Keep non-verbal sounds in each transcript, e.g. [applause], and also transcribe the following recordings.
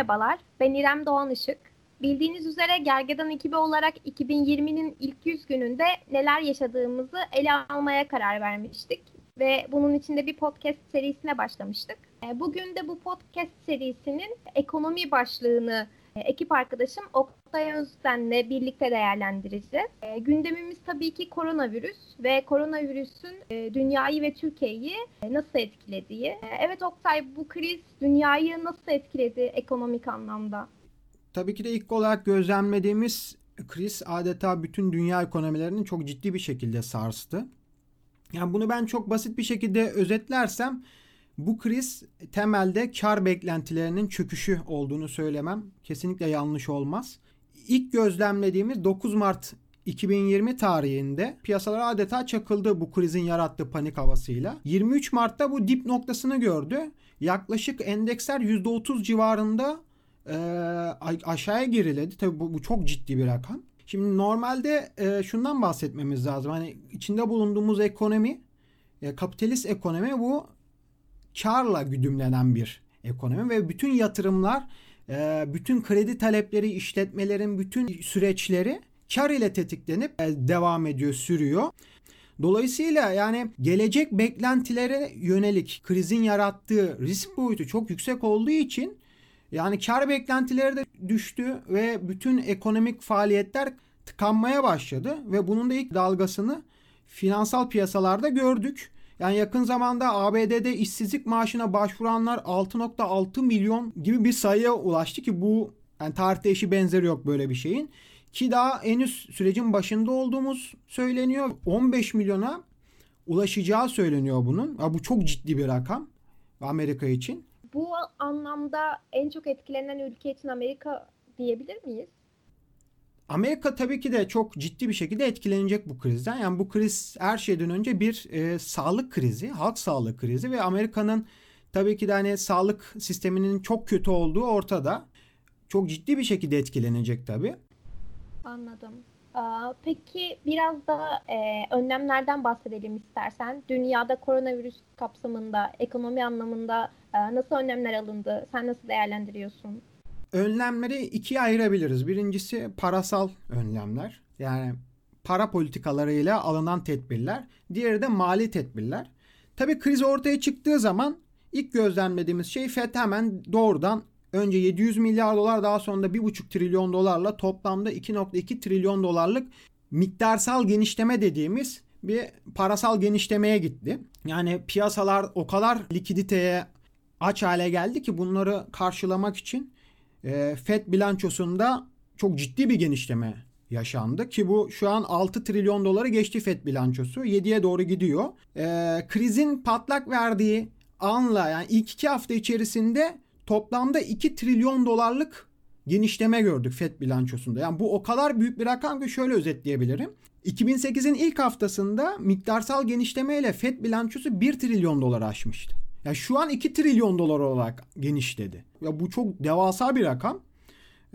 Merhabalar, ben İrem Doğan Işık. Bildiğiniz üzere Gergedan ekibi olarak 2020'nin ilk 100 gününde neler yaşadığımızı ele almaya karar vermiştik. Ve bunun için de bir podcast serisine başlamıştık. E, bugün de bu podcast serisinin ekonomi başlığını e, ekip arkadaşım Oktay Özden'le birlikte değerlendireceğiz. E, gündemimiz tabii ki koronavirüs ve koronavirüsün e, dünyayı ve Türkiye'yi e, nasıl etkilediği. E, evet Oktay bu kriz dünyayı nasıl etkiledi ekonomik anlamda? Tabii ki de ilk olarak gözlemlediğimiz kriz adeta bütün dünya ekonomilerini çok ciddi bir şekilde sarstı. Yani bunu ben çok basit bir şekilde özetlersem bu kriz temelde kar beklentilerinin çöküşü olduğunu söylemem kesinlikle yanlış olmaz. İlk gözlemlediğimiz 9 Mart 2020 tarihinde piyasalar adeta çakıldı bu krizin yarattığı panik havasıyla. 23 Mart'ta bu dip noktasını gördü. Yaklaşık endeksler %30 civarında e, aşağıya geriledi. Tabii bu, bu çok ciddi bir rakam. Şimdi normalde e, şundan bahsetmemiz lazım. Hani içinde bulunduğumuz ekonomi, e, kapitalist ekonomi bu karla güdümlenen bir ekonomi ve bütün yatırımlar, bütün kredi talepleri, işletmelerin bütün süreçleri kar ile tetiklenip e, devam ediyor, sürüyor. Dolayısıyla yani gelecek beklentilere yönelik krizin yarattığı risk boyutu çok yüksek olduğu için yani kar beklentileri de düştü ve bütün ekonomik faaliyetler tıkanmaya başladı ve bunun da ilk dalgasını finansal piyasalarda gördük. Yani yakın zamanda ABD'de işsizlik maaşına başvuranlar 6.6 milyon gibi bir sayıya ulaştı ki bu yani tarihte eşi benzeri yok böyle bir şeyin. Ki daha henüz sürecin başında olduğumuz söyleniyor. 15 milyona ulaşacağı söyleniyor bunun. Ya bu çok ciddi bir rakam Amerika için. Bu anlamda en çok etkilenen ülke için Amerika diyebilir miyiz? Amerika tabii ki de çok ciddi bir şekilde etkilenecek bu krizden. Yani bu kriz her şeyden önce bir e, sağlık krizi, halk sağlığı krizi ve Amerika'nın tabii ki de hani sağlık sisteminin çok kötü olduğu ortada. Çok ciddi bir şekilde etkilenecek tabii. Anladım. Peki biraz da e, önlemlerden bahsedelim istersen. Dünyada koronavirüs kapsamında, ekonomi anlamında e, nasıl önlemler alındı? Sen nasıl değerlendiriyorsun? Önlemleri ikiye ayırabiliriz. Birincisi parasal önlemler. Yani para politikalarıyla alınan tedbirler. Diğeri de mali tedbirler. Tabii kriz ortaya çıktığı zaman ilk gözlemlediğimiz şey FED hemen doğrudan önce 700 milyar dolar daha sonra da 1,5 trilyon dolarla toplamda 2,2 trilyon dolarlık miktarsal genişleme dediğimiz bir parasal genişlemeye gitti. Yani piyasalar o kadar likiditeye aç hale geldi ki bunları karşılamak için e, FED bilançosunda çok ciddi bir genişleme yaşandı ki bu şu an 6 trilyon doları geçti FED bilançosu 7'ye doğru gidiyor. E, krizin patlak verdiği anla yani ilk iki hafta içerisinde toplamda 2 trilyon dolarlık genişleme gördük FED bilançosunda. Yani bu o kadar büyük bir rakam ki şöyle özetleyebilirim. 2008'in ilk haftasında miktarsal genişlemeyle FED bilançosu 1 trilyon dolar aşmıştı. Ya şu an 2 trilyon dolar olarak genişledi. Ya bu çok devasa bir rakam.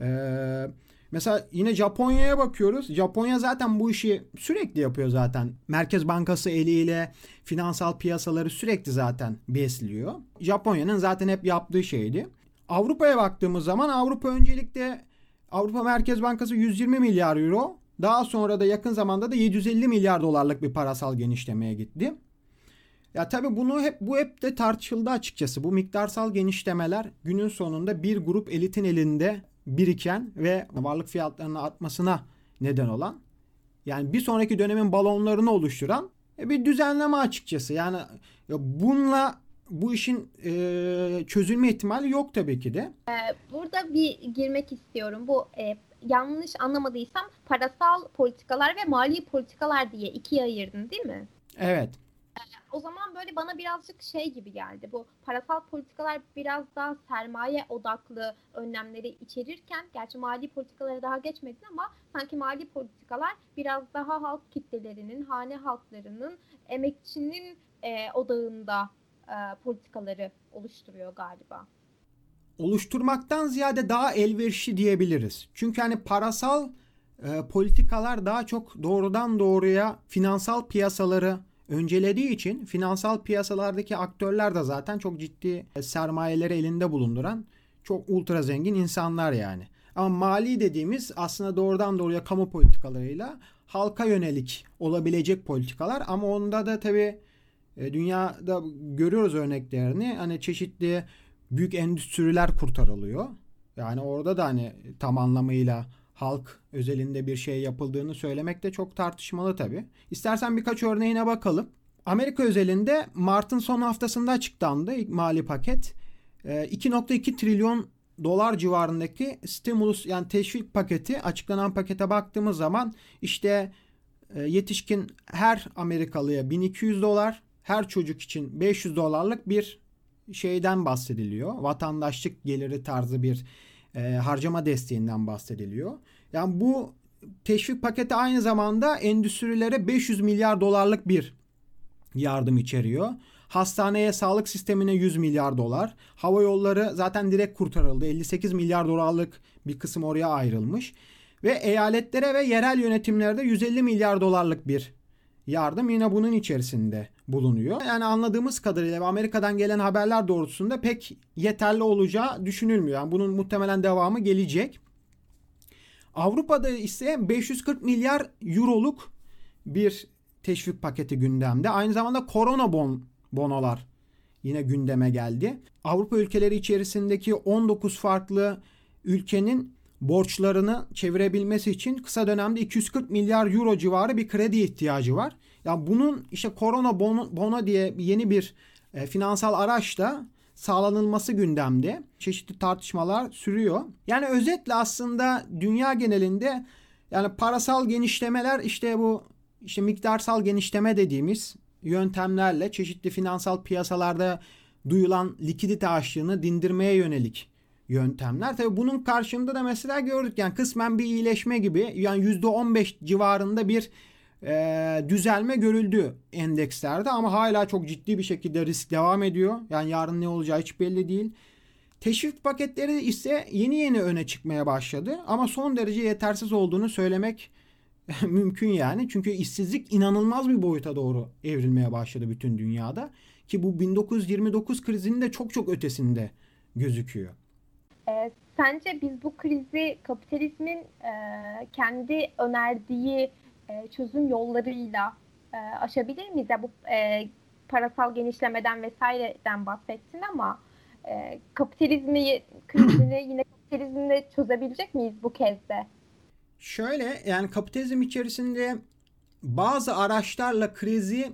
Ee, mesela yine Japonya'ya bakıyoruz. Japonya zaten bu işi sürekli yapıyor zaten. Merkez Bankası eliyle finansal piyasaları sürekli zaten besliyor. Japonya'nın zaten hep yaptığı şeydi. Avrupa'ya baktığımız zaman Avrupa öncelikle Avrupa Merkez Bankası 120 milyar euro daha sonra da yakın zamanda da 750 milyar dolarlık bir parasal genişlemeye gitti. Ya tabii bunu hep bu hep de tartışıldı açıkçası. Bu miktarsal genişlemeler günün sonunda bir grup elitin elinde biriken ve varlık fiyatlarının artmasına neden olan yani bir sonraki dönemin balonlarını oluşturan e, bir düzenleme açıkçası. Yani bununla bu işin e, çözülme ihtimali yok tabii ki de. Burada bir girmek istiyorum. Bu e, yanlış anlamadıysam parasal politikalar ve mali politikalar diye ikiye ayırdın değil mi? Evet o zaman böyle bana birazcık şey gibi geldi. Bu parasal politikalar biraz daha sermaye odaklı önlemleri içerirken, gerçi mali politikalara daha geçmedin ama sanki mali politikalar biraz daha halk kitlelerinin, hane halklarının, emekçinin e, odağında e, politikaları oluşturuyor galiba. Oluşturmaktan ziyade daha elverişli diyebiliriz. Çünkü hani parasal e, politikalar daha çok doğrudan doğruya finansal piyasaları öncelediği için finansal piyasalardaki aktörler de zaten çok ciddi sermayeleri elinde bulunduran çok ultra zengin insanlar yani. Ama mali dediğimiz aslında doğrudan doğruya kamu politikalarıyla halka yönelik olabilecek politikalar ama onda da tabii e, dünyada görüyoruz örneklerini. Hani çeşitli büyük endüstriler kurtarılıyor. Yani orada da hani tam anlamıyla halk özelinde bir şey yapıldığını söylemek de çok tartışmalı tabii. İstersen birkaç örneğine bakalım. Amerika özelinde Mart'ın son haftasında açıklandı mali paket. 2.2 e, trilyon dolar civarındaki stimulus yani teşvik paketi açıklanan pakete baktığımız zaman işte e, yetişkin her Amerikalıya 1200 dolar, her çocuk için 500 dolarlık bir şeyden bahsediliyor. Vatandaşlık geliri tarzı bir e, harcama desteğinden bahsediliyor. Yani bu teşvik paketi aynı zamanda endüstrilere 500 milyar dolarlık bir yardım içeriyor. Hastaneye, sağlık sistemine 100 milyar dolar. Hava yolları zaten direkt kurtarıldı. 58 milyar dolarlık bir kısım oraya ayrılmış. Ve eyaletlere ve yerel yönetimlerde 150 milyar dolarlık bir yardım yine bunun içerisinde bulunuyor. Yani anladığımız kadarıyla Amerika'dan gelen haberler doğrultusunda pek yeterli olacağı düşünülmüyor. Yani bunun muhtemelen devamı gelecek. Avrupa'da ise 540 milyar euroluk bir teşvik paketi gündemde. Aynı zamanda korona bon, bonolar yine gündeme geldi. Avrupa ülkeleri içerisindeki 19 farklı ülkenin borçlarını çevirebilmesi için kısa dönemde 240 milyar euro civarı bir kredi ihtiyacı var. Ya bunun işte korona bono, bono diye yeni bir e, finansal araçla sağlanılması gündemde. Çeşitli tartışmalar sürüyor. Yani özetle aslında dünya genelinde yani parasal genişlemeler işte bu işte miktarsal genişleme dediğimiz yöntemlerle çeşitli finansal piyasalarda duyulan likidite açlığını dindirmeye yönelik yöntemler. Tabi bunun karşında da mesela gördük yani kısmen bir iyileşme gibi yani %15 civarında bir e, düzelme görüldü endekslerde ama hala çok ciddi bir şekilde risk devam ediyor. Yani yarın ne olacağı hiç belli değil. Teşvik paketleri ise yeni yeni öne çıkmaya başladı ama son derece yetersiz olduğunu söylemek [laughs] mümkün yani. Çünkü işsizlik inanılmaz bir boyuta doğru evrilmeye başladı bütün dünyada. Ki bu 1929 krizinin de çok çok ötesinde gözüküyor. E, sence biz bu krizi kapitalizmin e, kendi önerdiği e, çözüm yollarıyla e, aşabilir miyiz? Ya bu e, parasal genişlemeden vesaireden bahsettin ama e, kapitalizmi [clears throat] krizini yine kapitalizmle çözebilecek miyiz bu kez de? Şöyle yani kapitalizm içerisinde bazı araçlarla krizi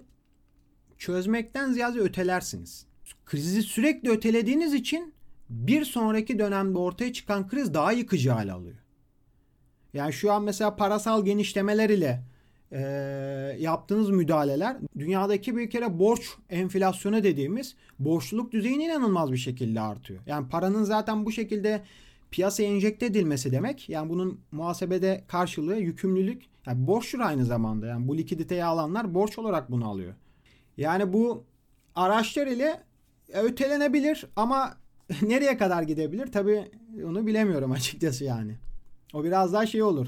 çözmekten ziyade ötelersiniz. Krizi sürekli ötelediğiniz için bir sonraki dönemde ortaya çıkan kriz daha yıkıcı hale alıyor. Yani şu an mesela parasal genişlemeler ile e, yaptığınız müdahaleler dünyadaki bir kere borç enflasyonu dediğimiz borçluluk düzeyini inanılmaz bir şekilde artıyor. Yani paranın zaten bu şekilde piyasaya enjekte edilmesi demek. Yani bunun muhasebede karşılığı yükümlülük. Yani borçtur aynı zamanda. Yani bu likiditeyi alanlar borç olarak bunu alıyor. Yani bu araçlar ile ötelenebilir ama [laughs] nereye kadar gidebilir? Tabii onu bilemiyorum açıkçası yani. O biraz daha şey olur.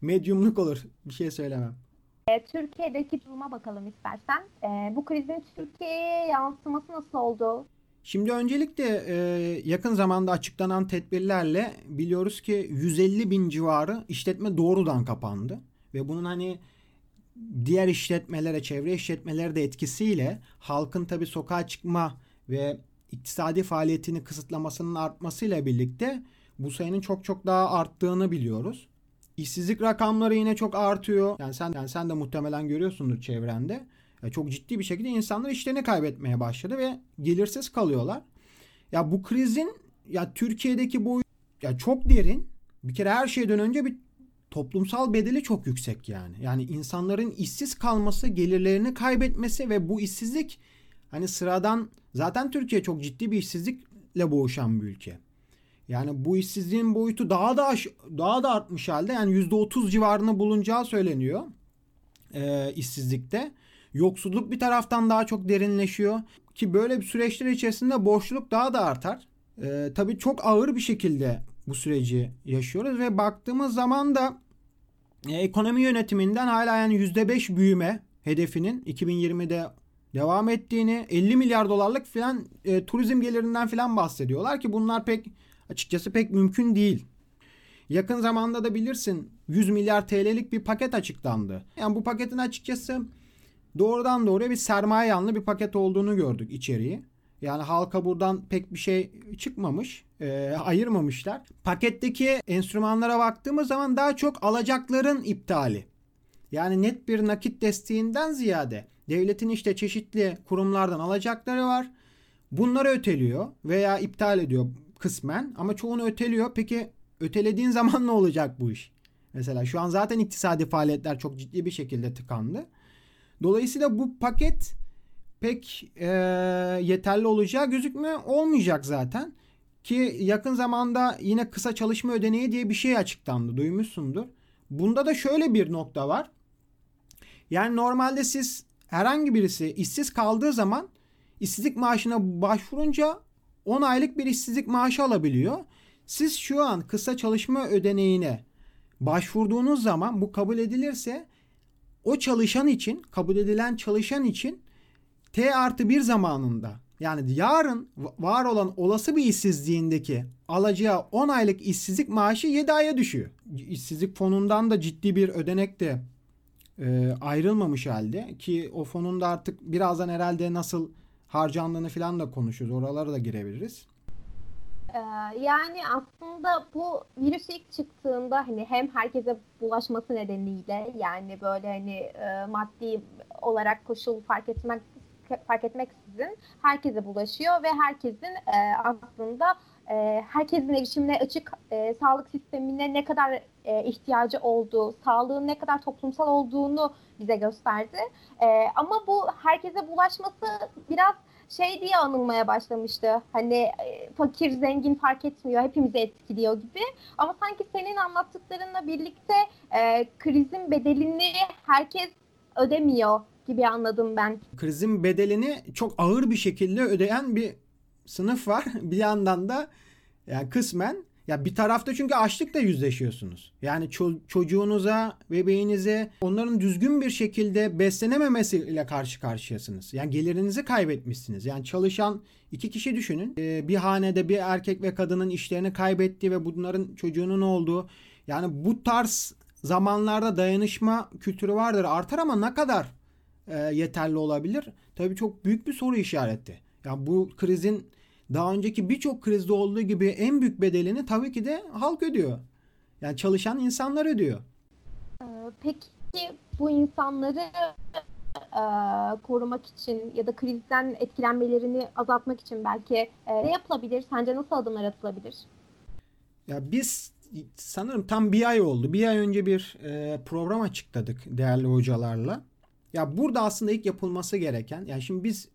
Medyumluk olur. Bir şey söylemem. E, Türkiye'deki duruma bakalım istersen. E, bu krizin Türkiye'ye yansıması nasıl oldu? Şimdi öncelikle e, yakın zamanda açıklanan tedbirlerle biliyoruz ki 150 bin civarı işletme doğrudan kapandı. Ve bunun hani diğer işletmelere, çevre işletmelere de etkisiyle halkın tabi sokağa çıkma ve iktisadi faaliyetini kısıtlamasının artmasıyla birlikte bu sayının çok çok daha arttığını biliyoruz. İşsizlik rakamları yine çok artıyor. Yani sen yani sen de muhtemelen görüyorsundur çevrende. Yani çok ciddi bir şekilde insanlar işlerini kaybetmeye başladı ve gelirsiz kalıyorlar. Ya bu krizin ya Türkiye'deki boyu ya çok derin. Bir kere her şeyden önce bir toplumsal bedeli çok yüksek yani. Yani insanların işsiz kalması, gelirlerini kaybetmesi ve bu işsizlik hani sıradan zaten Türkiye çok ciddi bir işsizlikle boğuşan bir ülke. Yani bu işsizliğin boyutu daha da daha da artmış halde yani %30 civarında bulunacağı söyleniyor e, işsizlikte. Yoksulluk bir taraftan daha çok derinleşiyor ki böyle bir süreçler içerisinde boşluk daha da artar. E, tabii çok ağır bir şekilde bu süreci yaşıyoruz ve baktığımız zaman da e, ekonomi yönetiminden hala yani %5 büyüme hedefinin 2020'de devam ettiğini 50 milyar dolarlık filan e, turizm gelirinden filan bahsediyorlar ki bunlar pek açıkçası pek mümkün değil. Yakın zamanda da bilirsin 100 milyar TL'lik bir paket açıklandı. Yani bu paketin açıkçası doğrudan doğruya bir sermaye yanlı bir paket olduğunu gördük içeriği. Yani halka buradan pek bir şey çıkmamış, e, ayırmamışlar. Paketteki enstrümanlara baktığımız zaman daha çok alacakların iptali. Yani net bir nakit desteğinden ziyade devletin işte çeşitli kurumlardan alacakları var. Bunları öteliyor veya iptal ediyor kısmen ama çoğunu öteliyor. Peki ötelediğin [laughs] zaman ne olacak bu iş? Mesela şu an zaten iktisadi faaliyetler çok ciddi bir şekilde tıkandı. Dolayısıyla bu paket pek e, yeterli olacağı gözükmüyor. Olmayacak zaten. Ki yakın zamanda yine kısa çalışma ödeneği diye bir şey açıklandı. Duymuşsundur. Bunda da şöyle bir nokta var. Yani normalde siz herhangi birisi işsiz kaldığı zaman işsizlik maaşına başvurunca 10 aylık bir işsizlik maaşı alabiliyor. Siz şu an kısa çalışma ödeneğine başvurduğunuz zaman bu kabul edilirse o çalışan için kabul edilen çalışan için T artı bir zamanında yani yarın var olan olası bir işsizliğindeki alacağı 10 aylık işsizlik maaşı 7 aya düşüyor. İşsizlik fonundan da ciddi bir ödenek de e, ayrılmamış halde ki o fonun da artık birazdan herhalde nasıl harcandığını falan da konuşuruz. Oralara da girebiliriz. Ee, yani aslında bu virüs ilk çıktığında hani hem herkese bulaşması nedeniyle yani böyle hani e, maddi olarak koşul fark etmek fark etmeksizin herkese bulaşıyor ve herkesin e, aslında e, herkesin erişimine açık sağlık sistemine ne kadar e, ihtiyacı olduğu, sağlığın ne kadar toplumsal olduğunu bize gösterdi. E, ama bu herkese bulaşması biraz şey diye anılmaya başlamıştı. Hani e, fakir zengin fark etmiyor, hepimizi etkiliyor gibi. Ama sanki senin anlattıklarınla birlikte e, krizin bedelini herkes ödemiyor gibi anladım ben. Krizin bedelini çok ağır bir şekilde ödeyen bir sınıf var. [laughs] Bir yandan da yani kısmen ya bir tarafta çünkü açlıkla yüzleşiyorsunuz. Yani ço- çocuğunuza, bebeğinize onların düzgün bir şekilde beslenememesiyle karşı karşıyasınız. Yani gelirinizi kaybetmişsiniz. Yani çalışan iki kişi düşünün. Ee, bir hanede bir erkek ve kadının işlerini kaybettiği ve bunların çocuğunun olduğu. Yani bu tarz zamanlarda dayanışma kültürü vardır. Artar ama ne kadar e, yeterli olabilir? Tabii çok büyük bir soru işareti. Yani bu krizin daha önceki birçok krizde olduğu gibi en büyük bedelini tabii ki de halk ödüyor. Yani çalışan insanlar ödüyor. Ee, peki bu insanları e, korumak için ya da krizden etkilenmelerini azaltmak için belki e, ne yapılabilir? Sence nasıl adımlar atılabilir? Ya biz sanırım tam bir ay oldu. Bir ay önce bir e, program açıkladık değerli hocalarla. Ya burada aslında ilk yapılması gereken, yani şimdi biz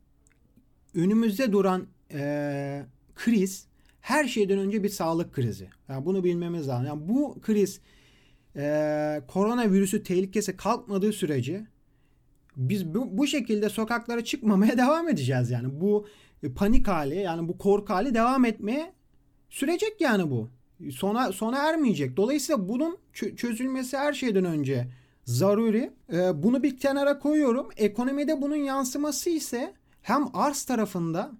önümüzde duran e, kriz her şeyden önce bir sağlık krizi. Yani bunu bilmemiz lazım. Yani bu kriz e, koronavirüsü tehlikesi kalkmadığı sürece biz bu, bu şekilde sokaklara çıkmamaya [laughs] devam edeceğiz yani. Bu panik hali yani bu korku hali devam etmeye sürecek yani bu. Sona sona ermeyecek. Dolayısıyla bunun çözülmesi her şeyden önce zaruri. Ee, bunu bir kenara koyuyorum. Ekonomide bunun yansıması ise hem arz tarafında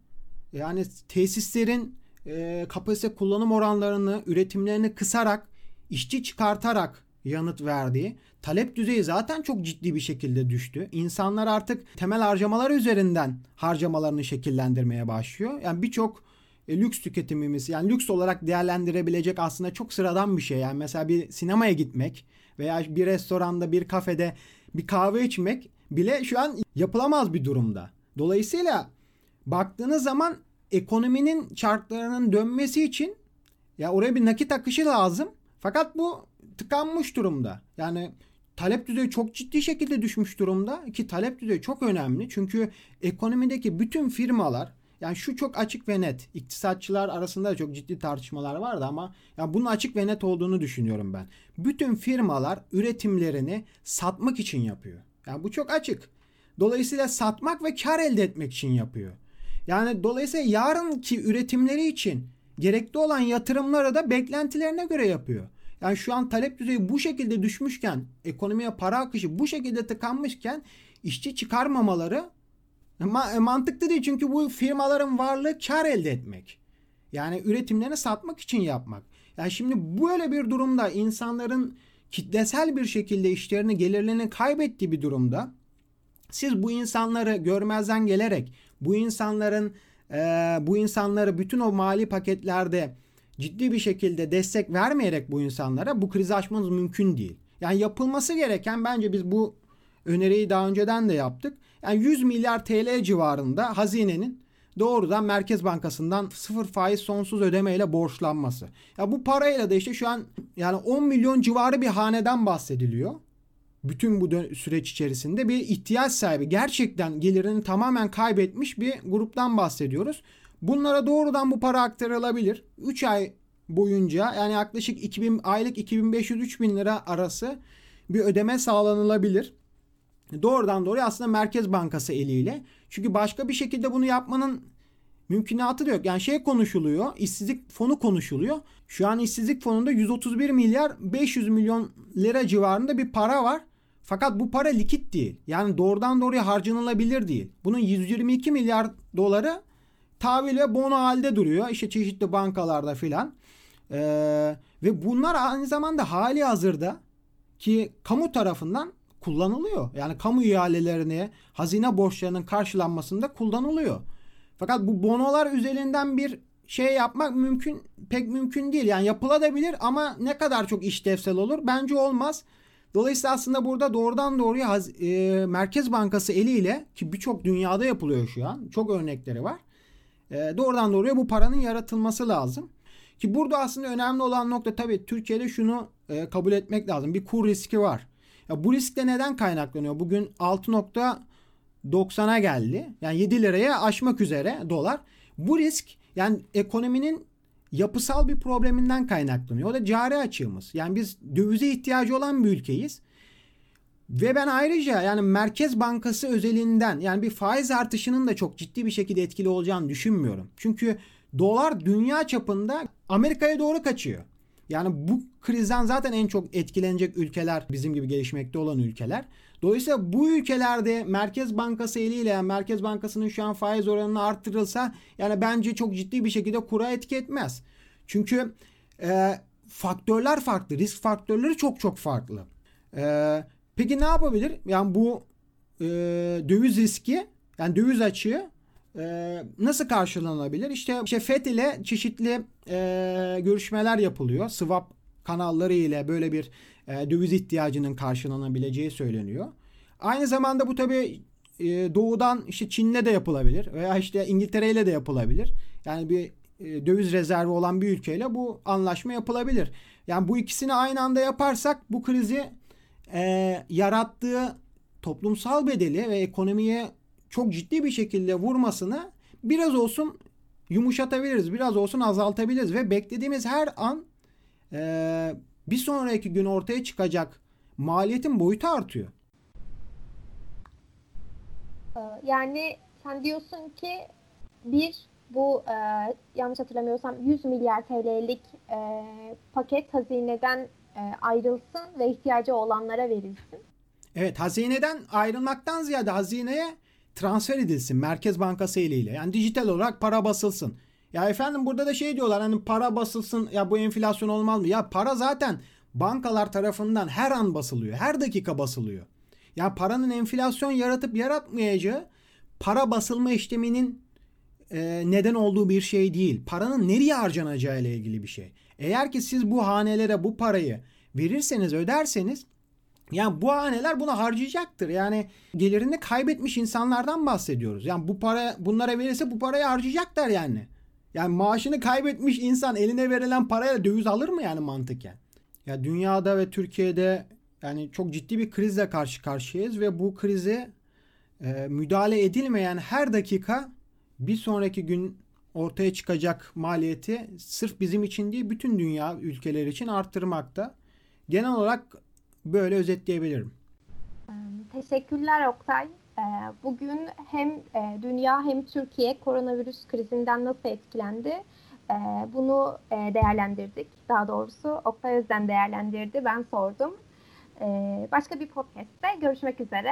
yani tesislerin e, kapasite kullanım oranlarını, üretimlerini kısarak, işçi çıkartarak yanıt verdiği, talep düzeyi zaten çok ciddi bir şekilde düştü. İnsanlar artık temel harcamalar üzerinden harcamalarını şekillendirmeye başlıyor. Yani birçok e, lüks tüketimimiz yani lüks olarak değerlendirebilecek aslında çok sıradan bir şey. Yani mesela bir sinemaya gitmek veya bir restoranda, bir kafede bir kahve içmek bile şu an yapılamaz bir durumda. Dolayısıyla baktığınız zaman ekonominin çarklarının dönmesi için ya oraya bir nakit akışı lazım. Fakat bu tıkanmış durumda. Yani talep düzeyi çok ciddi şekilde düşmüş durumda ki talep düzeyi çok önemli. Çünkü ekonomideki bütün firmalar yani şu çok açık ve net. İktisatçılar arasında da çok ciddi tartışmalar vardı ama ya bunun açık ve net olduğunu düşünüyorum ben. Bütün firmalar üretimlerini satmak için yapıyor. Yani bu çok açık. Dolayısıyla satmak ve kar elde etmek için yapıyor. Yani dolayısıyla yarınki üretimleri için gerekli olan yatırımları da beklentilerine göre yapıyor. Yani şu an talep düzeyi bu şekilde düşmüşken, ekonomiye para akışı bu şekilde tıkanmışken işçi çıkarmamaları ma- mantıklı değil. Çünkü bu firmaların varlığı kar elde etmek. Yani üretimlerini satmak için yapmak. Yani şimdi böyle bir durumda insanların kitlesel bir şekilde işlerini, gelirlerini kaybettiği bir durumda siz bu insanları görmezden gelerek bu insanların e, bu insanları bütün o mali paketlerde ciddi bir şekilde destek vermeyerek bu insanlara bu krizi aşmanız mümkün değil. Yani yapılması gereken bence biz bu öneriyi daha önceden de yaptık. Yani 100 milyar TL civarında hazinenin doğrudan Merkez Bankası'ndan sıfır faiz sonsuz ödemeyle borçlanması. Ya bu parayla da işte şu an yani 10 milyon civarı bir haneden bahsediliyor. Bütün bu süreç içerisinde bir ihtiyaç sahibi gerçekten gelirini tamamen kaybetmiş bir gruptan bahsediyoruz. Bunlara doğrudan bu para aktarılabilir. 3 ay boyunca yani yaklaşık 2000 aylık 2500-3000 lira arası bir ödeme sağlanılabilir. Doğrudan doğruya aslında Merkez Bankası eliyle. Çünkü başka bir şekilde bunu yapmanın mümkünatı da yok. Yani şey konuşuluyor, işsizlik fonu konuşuluyor. Şu an işsizlik fonunda 131 milyar 500 milyon lira civarında bir para var. Fakat bu para likit değil. Yani doğrudan doğruya harcanılabilir değil. Bunun 122 milyar doları tahvil ve bono halde duruyor. İşte çeşitli bankalarda filan. Ee, ve bunlar aynı zamanda hali hazırda ki kamu tarafından kullanılıyor. Yani kamu ihalelerini, hazine borçlarının karşılanmasında kullanılıyor. Fakat bu bonolar üzerinden bir şey yapmak mümkün pek mümkün değil. Yani yapılabilir ama ne kadar çok işlevsel olur? Bence olmaz. Dolayısıyla aslında burada doğrudan doğruya e, Merkez Bankası eliyle ki birçok dünyada yapılıyor şu an. Çok örnekleri var. E, doğrudan doğruya bu paranın yaratılması lazım. Ki burada aslında önemli olan nokta tabii Türkiye'de şunu e, kabul etmek lazım. Bir kur riski var. Ya bu risk de neden kaynaklanıyor? Bugün 6.90'a geldi. Yani 7 liraya aşmak üzere dolar. Bu risk yani ekonominin yapısal bir probleminden kaynaklanıyor. O da cari açığımız. Yani biz dövize ihtiyacı olan bir ülkeyiz. Ve ben ayrıca yani Merkez Bankası özelinden yani bir faiz artışının da çok ciddi bir şekilde etkili olacağını düşünmüyorum. Çünkü dolar dünya çapında Amerika'ya doğru kaçıyor. Yani bu krizden zaten en çok etkilenecek ülkeler bizim gibi gelişmekte olan ülkeler. Dolayısıyla bu ülkelerde Merkez Bankası eliyle yani Merkez Bankası'nın şu an faiz oranını arttırılsa yani bence çok ciddi bir şekilde kura etki etmez. Çünkü e, faktörler farklı. Risk faktörleri çok çok farklı. E, peki ne yapabilir? Yani bu e, döviz riski yani döviz açığı e, nasıl karşılanabilir? İşte, işte FED ile çeşitli e, görüşmeler yapılıyor. Swap kanalları ile böyle bir e, döviz ihtiyacının karşılanabileceği söyleniyor. Aynı zamanda bu tabi e, doğudan işte Çin'le de yapılabilir veya işte İngiltere ile de yapılabilir. Yani bir e, döviz rezervi olan bir ülkeyle bu anlaşma yapılabilir. Yani bu ikisini aynı anda yaparsak bu krizi e, yarattığı toplumsal bedeli ve ekonomiye çok ciddi bir şekilde vurmasını biraz olsun yumuşatabiliriz. Biraz olsun azaltabiliriz ve beklediğimiz her an e, bir sonraki gün ortaya çıkacak maliyetin boyutu artıyor. Ee, yani sen diyorsun ki bir bu e, yanlış hatırlamıyorsam 100 milyar TL'lik e, paket hazineden e, ayrılsın ve ihtiyacı olanlara verilsin. Evet hazineden ayrılmaktan ziyade hazineye transfer edilsin Merkez Bankası eliyle. Yani dijital olarak para basılsın. Ya efendim burada da şey diyorlar hani para basılsın ya bu enflasyon olmaz mı? Ya para zaten bankalar tarafından her an basılıyor. Her dakika basılıyor. Ya paranın enflasyon yaratıp yaratmayacağı para basılma işleminin e, neden olduğu bir şey değil. Paranın nereye harcanacağı ile ilgili bir şey. Eğer ki siz bu hanelere bu parayı verirseniz öderseniz yani bu haneler bunu harcayacaktır. Yani gelirini kaybetmiş insanlardan bahsediyoruz. Yani bu para bunlara verirse bu parayı harcayacaklar yani. Yani maaşını kaybetmiş insan eline verilen paraya döviz alır mı yani mantıken? Ya dünyada ve Türkiye'de yani çok ciddi bir krizle karşı karşıyayız ve bu krize e, müdahale edilmeyen her dakika bir sonraki gün ortaya çıkacak maliyeti sırf bizim için değil bütün dünya ülkeleri için arttırmakta. Genel olarak böyle özetleyebilirim. Teşekkürler Oktay. Ee, bugün hem e, dünya hem Türkiye koronavirüs krizinden nasıl etkilendi e, bunu e, değerlendirdik. Daha doğrusu Oktay Özden değerlendirdi, ben sordum. Başka bir podcast'te görüşmek üzere.